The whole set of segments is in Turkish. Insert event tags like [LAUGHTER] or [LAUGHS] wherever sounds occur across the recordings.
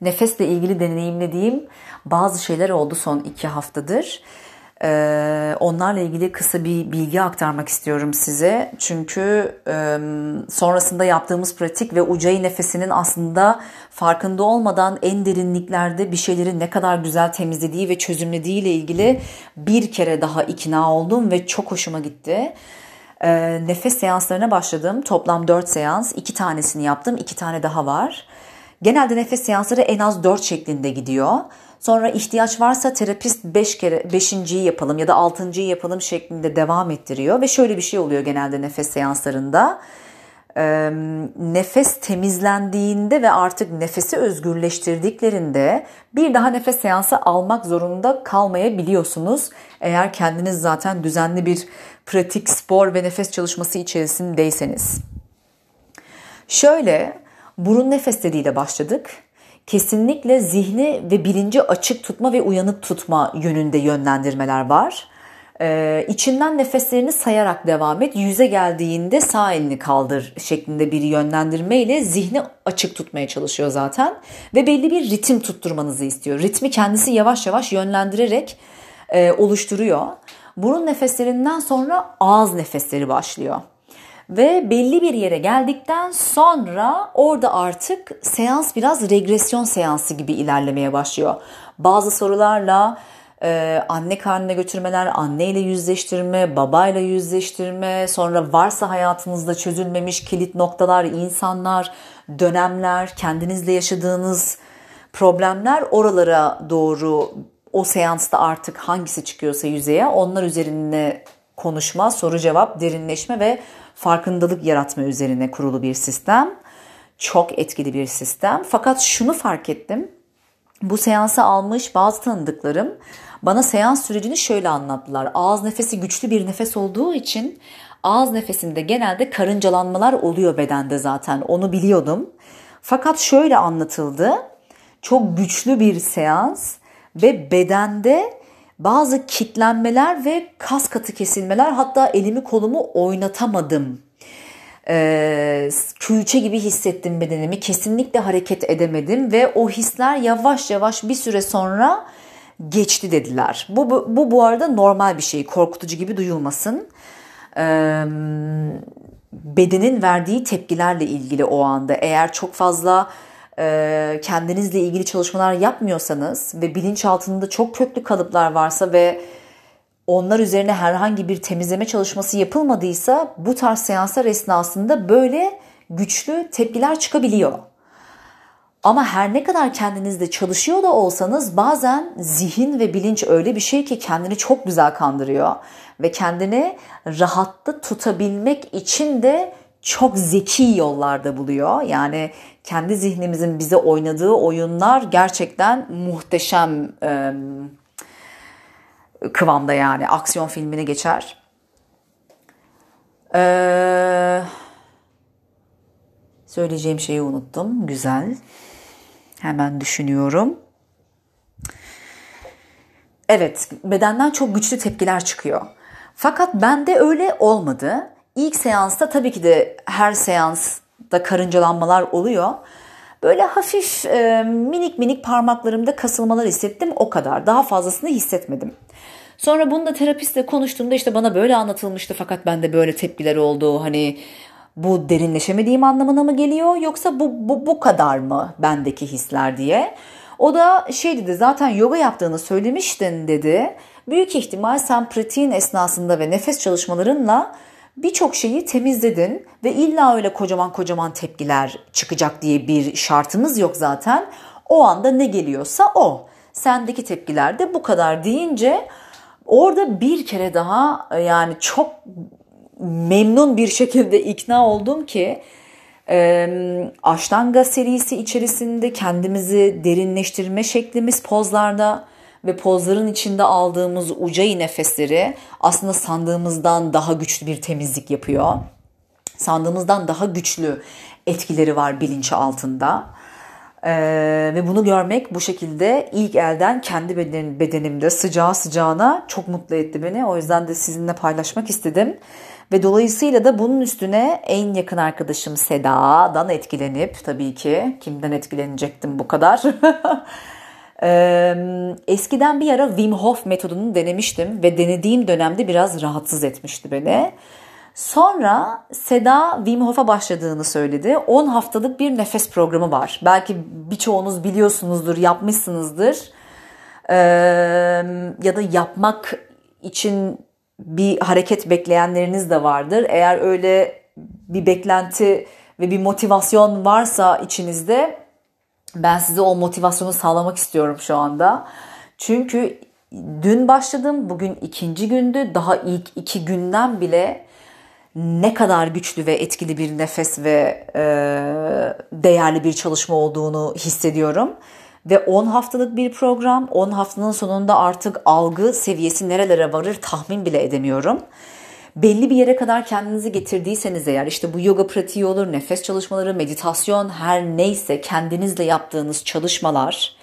nefesle ilgili deneyimlediğim bazı şeyler oldu son iki haftadır. Ee, onlarla ilgili kısa bir bilgi aktarmak istiyorum size. Çünkü sonrasında yaptığımız pratik ve ucayı nefesinin aslında farkında olmadan en derinliklerde bir şeyleri ne kadar güzel temizlediği ve çözümlediği ile ilgili bir kere daha ikna oldum ve çok hoşuma gitti. Nefes seanslarına başladım. Toplam 4 seans. 2 tanesini yaptım. 2 tane daha var. Genelde nefes seansları en az 4 şeklinde gidiyor. Sonra ihtiyaç varsa terapist 5 kere 5.yi yapalım ya da 6.yı yapalım şeklinde devam ettiriyor ve şöyle bir şey oluyor genelde nefes seanslarında. Ee, nefes temizlendiğinde ve artık nefesi özgürleştirdiklerinde bir daha nefes seansı almak zorunda kalmayabiliyorsunuz. Eğer kendiniz zaten düzenli bir pratik, spor ve nefes çalışması içerisindeyseniz. Şöyle burun nefesleriyle başladık kesinlikle zihni ve bilinci açık tutma ve uyanık tutma yönünde yönlendirmeler var. Ee, içinden nefeslerini sayarak devam et. Yüze geldiğinde sağ elini kaldır şeklinde bir yönlendirme ile zihni açık tutmaya çalışıyor zaten. Ve belli bir ritim tutturmanızı istiyor. Ritmi kendisi yavaş yavaş yönlendirerek e, oluşturuyor. Burun nefeslerinden sonra ağız nefesleri başlıyor. Ve belli bir yere geldikten sonra orada artık seans biraz regresyon seansı gibi ilerlemeye başlıyor. Bazı sorularla e, anne karnına götürmeler, anneyle yüzleştirme, babayla yüzleştirme, sonra varsa hayatınızda çözülmemiş kilit noktalar, insanlar, dönemler, kendinizle yaşadığınız problemler oralara doğru o seansta artık hangisi çıkıyorsa yüzeye onlar üzerine konuşma, soru cevap, derinleşme ve farkındalık yaratma üzerine kurulu bir sistem. Çok etkili bir sistem. Fakat şunu fark ettim. Bu seansı almış bazı tanıdıklarım bana seans sürecini şöyle anlattılar. Ağız nefesi güçlü bir nefes olduğu için ağız nefesinde genelde karıncalanmalar oluyor bedende zaten. Onu biliyordum. Fakat şöyle anlatıldı. Çok güçlü bir seans ve bedende bazı kitlenmeler ve kas katı kesilmeler hatta elimi kolumu oynatamadım. Ee, külçe gibi hissettim bedenimi kesinlikle hareket edemedim ve o hisler yavaş yavaş bir süre sonra geçti dediler. Bu, bu, bu bu arada normal bir şey korkutucu gibi duyulmasın. Ee, bedenin verdiği tepkilerle ilgili o anda eğer çok fazla kendinizle ilgili çalışmalar yapmıyorsanız ve bilinçaltında çok köklü kalıplar varsa ve onlar üzerine herhangi bir temizleme çalışması yapılmadıysa bu tarz seanslar esnasında böyle güçlü tepkiler çıkabiliyor. Ama her ne kadar kendinizde çalışıyor da olsanız bazen zihin ve bilinç öyle bir şey ki kendini çok güzel kandırıyor ve kendini rahatta tutabilmek için de çok zeki yollarda buluyor. Yani kendi zihnimizin bize oynadığı oyunlar gerçekten muhteşem e, kıvamda yani aksiyon filmini geçer. Ee, söyleyeceğim şeyi unuttum. Güzel. Hemen düşünüyorum. Evet, bedenden çok güçlü tepkiler çıkıyor. Fakat bende öyle olmadı. İlk seansta tabii ki de her seansta karıncalanmalar oluyor. Böyle hafif e, minik minik parmaklarımda kasılmalar hissettim o kadar. Daha fazlasını hissetmedim. Sonra bunu da terapistle konuştuğumda işte bana böyle anlatılmıştı fakat bende böyle tepkiler oldu. Hani bu derinleşemediğim anlamına mı geliyor yoksa bu, bu, bu kadar mı bendeki hisler diye. O da şey dedi zaten yoga yaptığını söylemiştin dedi. Büyük ihtimal sen pratiğin esnasında ve nefes çalışmalarınla birçok şeyi temizledin ve illa öyle kocaman kocaman tepkiler çıkacak diye bir şartımız yok zaten. O anda ne geliyorsa o. Sendeki tepkiler de bu kadar deyince orada bir kere daha yani çok memnun bir şekilde ikna oldum ki e, Aştanga serisi içerisinde kendimizi derinleştirme şeklimiz pozlarda ve pozların içinde aldığımız ucayı nefesleri aslında sandığımızdan daha güçlü bir temizlik yapıyor. Sandığımızdan daha güçlü etkileri var bilinç altında. Ee, ve bunu görmek bu şekilde ilk elden kendi beden, bedenimde sıcağı sıcağına çok mutlu etti beni. O yüzden de sizinle paylaşmak istedim. Ve dolayısıyla da bunun üstüne en yakın arkadaşım Seda'dan etkilenip tabii ki kimden etkilenecektim bu kadar. [LAUGHS] Eskiden bir ara Wim Hof metodunu denemiştim ve denediğim dönemde biraz rahatsız etmişti beni. Sonra Seda Wim Hof'a başladığını söyledi. 10 haftalık bir nefes programı var. Belki birçoğunuz biliyorsunuzdur, yapmışsınızdır. Ee, ya da yapmak için bir hareket bekleyenleriniz de vardır. Eğer öyle bir beklenti ve bir motivasyon varsa içinizde ben size o motivasyonu sağlamak istiyorum şu anda. Çünkü dün başladım, bugün ikinci gündü. Daha ilk iki günden bile ne kadar güçlü ve etkili bir nefes ve e, değerli bir çalışma olduğunu hissediyorum. Ve 10 haftalık bir program, 10 haftanın sonunda artık algı seviyesi nerelere varır tahmin bile edemiyorum. Belli bir yere kadar kendinizi getirdiyseniz eğer işte bu yoga pratiği olur, nefes çalışmaları, meditasyon her neyse kendinizle yaptığınız çalışmalar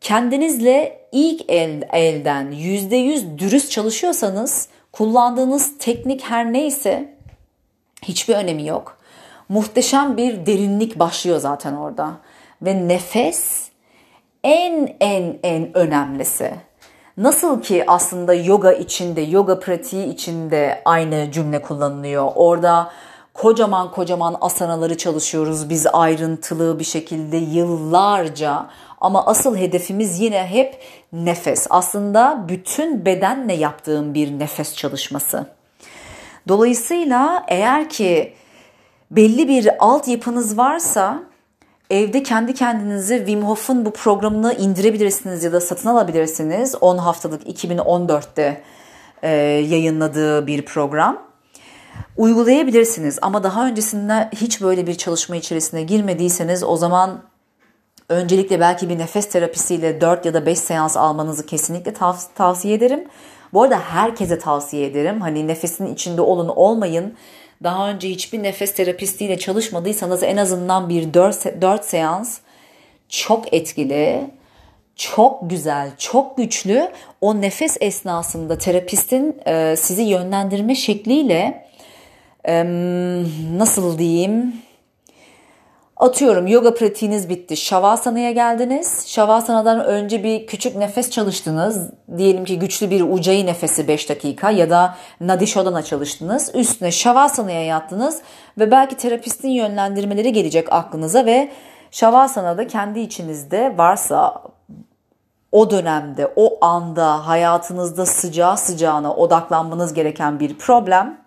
kendinizle ilk el, elden %100 dürüst çalışıyorsanız kullandığınız teknik her neyse hiçbir önemi yok. Muhteşem bir derinlik başlıyor zaten orada. Ve nefes en en en önemlisi. Nasıl ki aslında yoga içinde, yoga pratiği içinde aynı cümle kullanılıyor. Orada kocaman kocaman asanaları çalışıyoruz biz ayrıntılı bir şekilde yıllarca ama asıl hedefimiz yine hep nefes. Aslında bütün bedenle yaptığım bir nefes çalışması. Dolayısıyla eğer ki belli bir altyapınız varsa evde kendi kendinize Wim Hof'un bu programını indirebilirsiniz ya da satın alabilirsiniz. 10 haftalık 2014'te e, yayınladığı bir program. Uygulayabilirsiniz ama daha öncesinde hiç böyle bir çalışma içerisine girmediyseniz o zaman öncelikle belki bir nefes terapisiyle 4 ya da 5 seans almanızı kesinlikle tav- tavsiye ederim. Bu arada herkese tavsiye ederim. Hani nefesin içinde olun olmayın. Daha önce hiçbir nefes terapistiyle çalışmadıysanız en azından bir 4, 4 seans çok etkili, çok güzel, çok güçlü. O nefes esnasında terapistin e, sizi yönlendirme şekliyle nasıl diyeyim Atıyorum yoga pratiğiniz bitti. Şavasana'ya geldiniz. Şavasana'dan önce bir küçük nefes çalıştınız. Diyelim ki güçlü bir ucayı nefesi 5 dakika ya da Nadishodana çalıştınız. Üstüne Şavasana'ya yattınız ve belki terapistin yönlendirmeleri gelecek aklınıza ve Şavasana'da kendi içinizde varsa o dönemde, o anda hayatınızda sıcağı sıcağına odaklanmanız gereken bir problem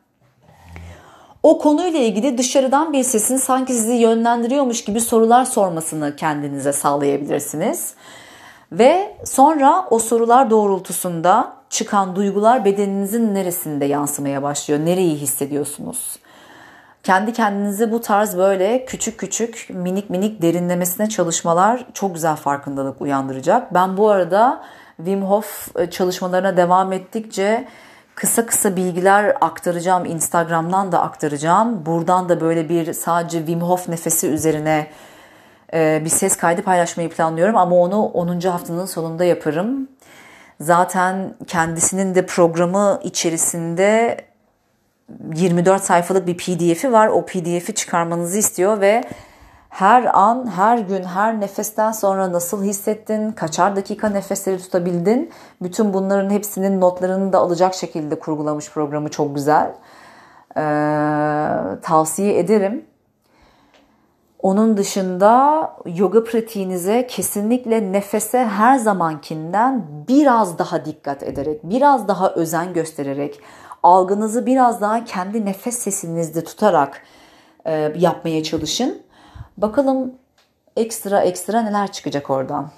o konuyla ilgili dışarıdan bir sesin sanki sizi yönlendiriyormuş gibi sorular sormasını kendinize sağlayabilirsiniz. Ve sonra o sorular doğrultusunda çıkan duygular bedeninizin neresinde yansımaya başlıyor? Nereyi hissediyorsunuz? Kendi kendinize bu tarz böyle küçük küçük minik minik derinlemesine çalışmalar çok güzel farkındalık uyandıracak. Ben bu arada Wim Hof çalışmalarına devam ettikçe kısa kısa bilgiler aktaracağım. Instagram'dan da aktaracağım. Buradan da böyle bir sadece Wim Hof nefesi üzerine e, bir ses kaydı paylaşmayı planlıyorum. Ama onu 10. haftanın sonunda yaparım. Zaten kendisinin de programı içerisinde 24 sayfalık bir pdf'i var. O pdf'i çıkarmanızı istiyor ve her an, her gün, her nefesten sonra nasıl hissettin, kaçar dakika nefesleri tutabildin. Bütün bunların hepsinin notlarını da alacak şekilde kurgulamış programı çok güzel. Ee, tavsiye ederim. Onun dışında yoga pratiğinize kesinlikle nefese her zamankinden biraz daha dikkat ederek, biraz daha özen göstererek, algınızı biraz daha kendi nefes sesinizde tutarak e, yapmaya çalışın. Bakalım ekstra ekstra neler çıkacak oradan.